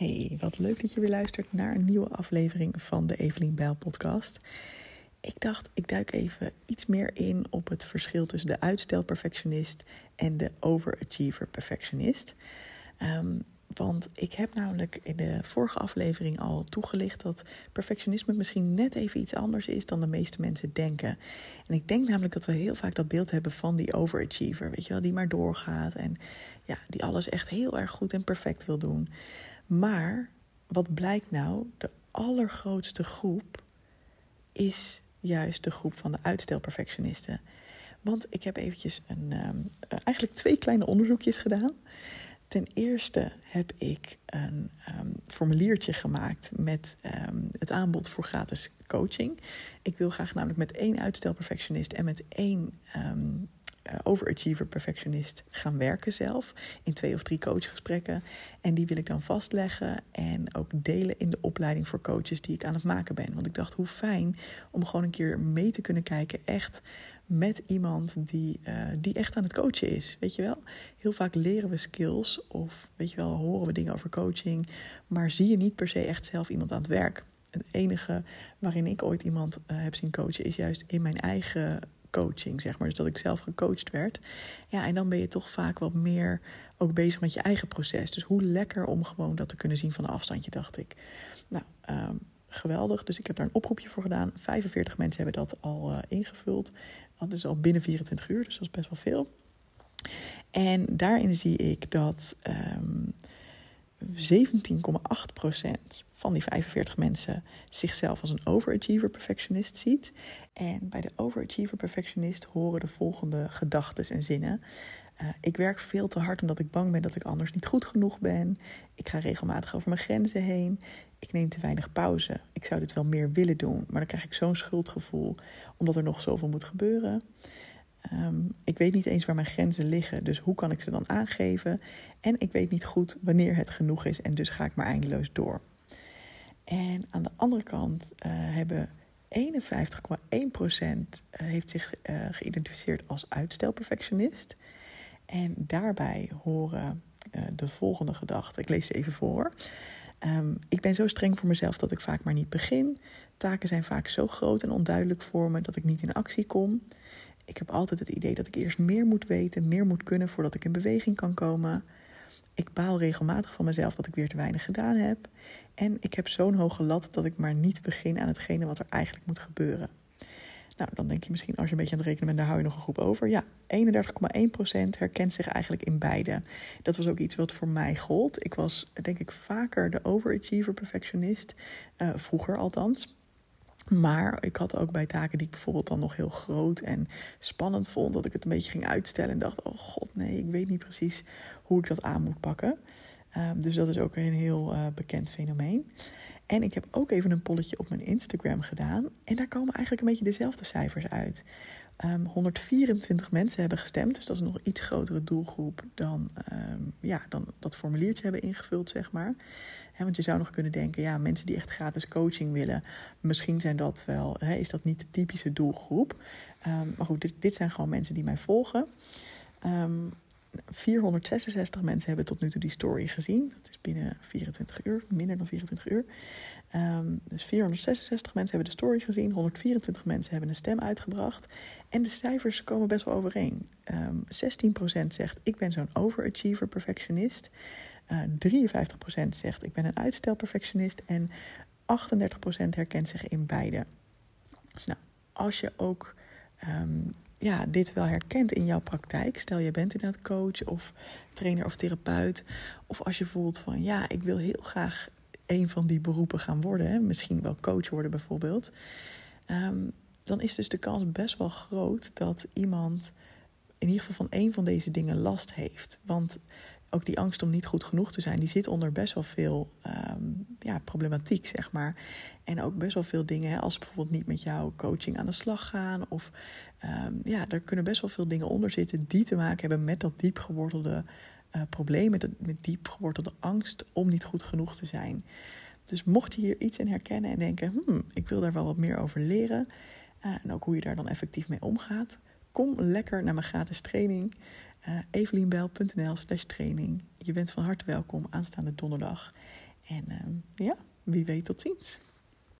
Hey, wat leuk dat je weer luistert naar een nieuwe aflevering van de Evelien Bijl podcast. Ik dacht, ik duik even iets meer in op het verschil tussen de uitstelperfectionist en de overachiever perfectionist. Ehm, want ik heb namelijk in de vorige aflevering al toegelicht dat perfectionisme misschien net even iets anders is dan de meeste mensen denken. En ik denk namelijk dat we heel vaak dat beeld hebben van die overachiever, weet je wel, die maar doorgaat en ja, die alles echt heel erg goed en perfect wil doen. Maar wat blijkt nou? De allergrootste groep is juist de groep van de uitstelperfectionisten. Want ik heb eventjes een, um, eigenlijk twee kleine onderzoekjes gedaan. Ten eerste heb ik een um, formuliertje gemaakt met um, het aanbod voor gratis coaching. Ik wil graag namelijk met één uitstelperfectionist en met één overachiever perfectionist gaan werken zelf. In twee of drie coachgesprekken. En die wil ik dan vastleggen en ook delen in de opleiding voor coaches die ik aan het maken ben. Want ik dacht, hoe fijn om gewoon een keer mee te kunnen kijken, echt met iemand die, uh, die echt aan het coachen is. Weet je wel? Heel vaak leren we skills of weet je wel, horen we dingen over coaching, maar zie je niet per se echt zelf iemand aan het werk. Het enige waarin ik ooit iemand uh, heb zien coachen is juist in mijn eigen coaching, zeg maar. Dus dat ik zelf gecoacht werd. Ja, en dan ben je toch vaak wat meer ook bezig met je eigen proces. Dus hoe lekker om gewoon dat te kunnen zien van een afstandje, dacht ik. Nou, um, geweldig. Dus ik heb daar een oproepje voor gedaan. 45 mensen hebben dat al uh, ingevuld. Dat is al binnen 24 uur, dus dat is best wel veel. En daarin zie ik dat um, 17,8% van die 45 mensen zichzelf als een overachiever perfectionist ziet. En bij de overachiever perfectionist horen de volgende gedachten en zinnen. Uh, ik werk veel te hard omdat ik bang ben dat ik anders niet goed genoeg ben. Ik ga regelmatig over mijn grenzen heen. Ik neem te weinig pauze. Ik zou dit wel meer willen doen, maar dan krijg ik zo'n schuldgevoel omdat er nog zoveel moet gebeuren. Um, ik weet niet eens waar mijn grenzen liggen, dus hoe kan ik ze dan aangeven? En ik weet niet goed wanneer het genoeg is en dus ga ik maar eindeloos door. En aan de andere kant uh, hebben 51,1% heeft zich uh, geïdentificeerd als uitstelperfectionist. En daarbij horen de volgende gedachten. Ik lees ze even voor. Um, ik ben zo streng voor mezelf dat ik vaak maar niet begin. Taken zijn vaak zo groot en onduidelijk voor me dat ik niet in actie kom. Ik heb altijd het idee dat ik eerst meer moet weten, meer moet kunnen voordat ik in beweging kan komen. Ik baal regelmatig van mezelf dat ik weer te weinig gedaan heb. En ik heb zo'n hoge lat dat ik maar niet begin aan hetgene wat er eigenlijk moet gebeuren. Nou, dan denk je misschien als je een beetje aan het rekenen bent, daar hou je nog een groep over. Ja, 31,1% herkent zich eigenlijk in beide. Dat was ook iets wat voor mij gold. Ik was denk ik vaker de overachiever perfectionist, uh, vroeger althans. Maar ik had ook bij taken die ik bijvoorbeeld dan nog heel groot en spannend vond, dat ik het een beetje ging uitstellen en dacht: oh god, nee, ik weet niet precies hoe ik dat aan moet pakken. Um, dus dat is ook een heel uh, bekend fenomeen. En ik heb ook even een polletje op mijn Instagram gedaan. En daar komen eigenlijk een beetje dezelfde cijfers uit. Um, 124 mensen hebben gestemd, dus dat is een nog iets grotere doelgroep dan, um, ja, dan dat formuliertje hebben ingevuld, zeg maar. Want je zou nog kunnen denken, ja, mensen die echt gratis coaching willen, misschien zijn dat wel, is dat niet de typische doelgroep. Um, maar goed, dit, dit, zijn gewoon mensen die mij volgen. 466 mensen hebben tot nu toe die story gezien. Dat is binnen 24 uur, minder dan 24 uur. Um, dus 466 mensen hebben de story gezien, 124 mensen hebben een stem uitgebracht. En de cijfers komen best wel overeen. Um, 16% zegt ik ben zo'n overachiever perfectionist. Uh, 53% zegt ik ben een uitstelperfectionist. En 38% herkent zich in beide. Dus nou, als je ook um, ja, dit wel herkent in jouw praktijk. Stel je bent inderdaad coach of trainer of therapeut. Of als je voelt van ja, ik wil heel graag een van die beroepen gaan worden. Hè, misschien wel coach worden bijvoorbeeld. Um, dan is dus de kans best wel groot dat iemand in ieder geval van een van deze dingen last heeft. Want ook die angst om niet goed genoeg te zijn, die zit onder best wel veel um, ja, problematiek, zeg maar. En ook best wel veel dingen, hè, als bijvoorbeeld niet met jouw coaching aan de slag gaan. Of um, ja, er kunnen best wel veel dingen onder zitten die te maken hebben met dat diep gewortelde uh, probleem, met, het, met diep gewortelde angst om niet goed genoeg te zijn. Dus mocht je hier iets in herkennen en denken, hmm, ik wil daar wel wat meer over leren. Uh, en ook hoe je daar dan effectief mee omgaat. Kom lekker naar mijn gratis training. Uh, evelienbel.nl slash training. Je bent van harte welkom aanstaande donderdag. En ehm, ja, wie weet tot ziens.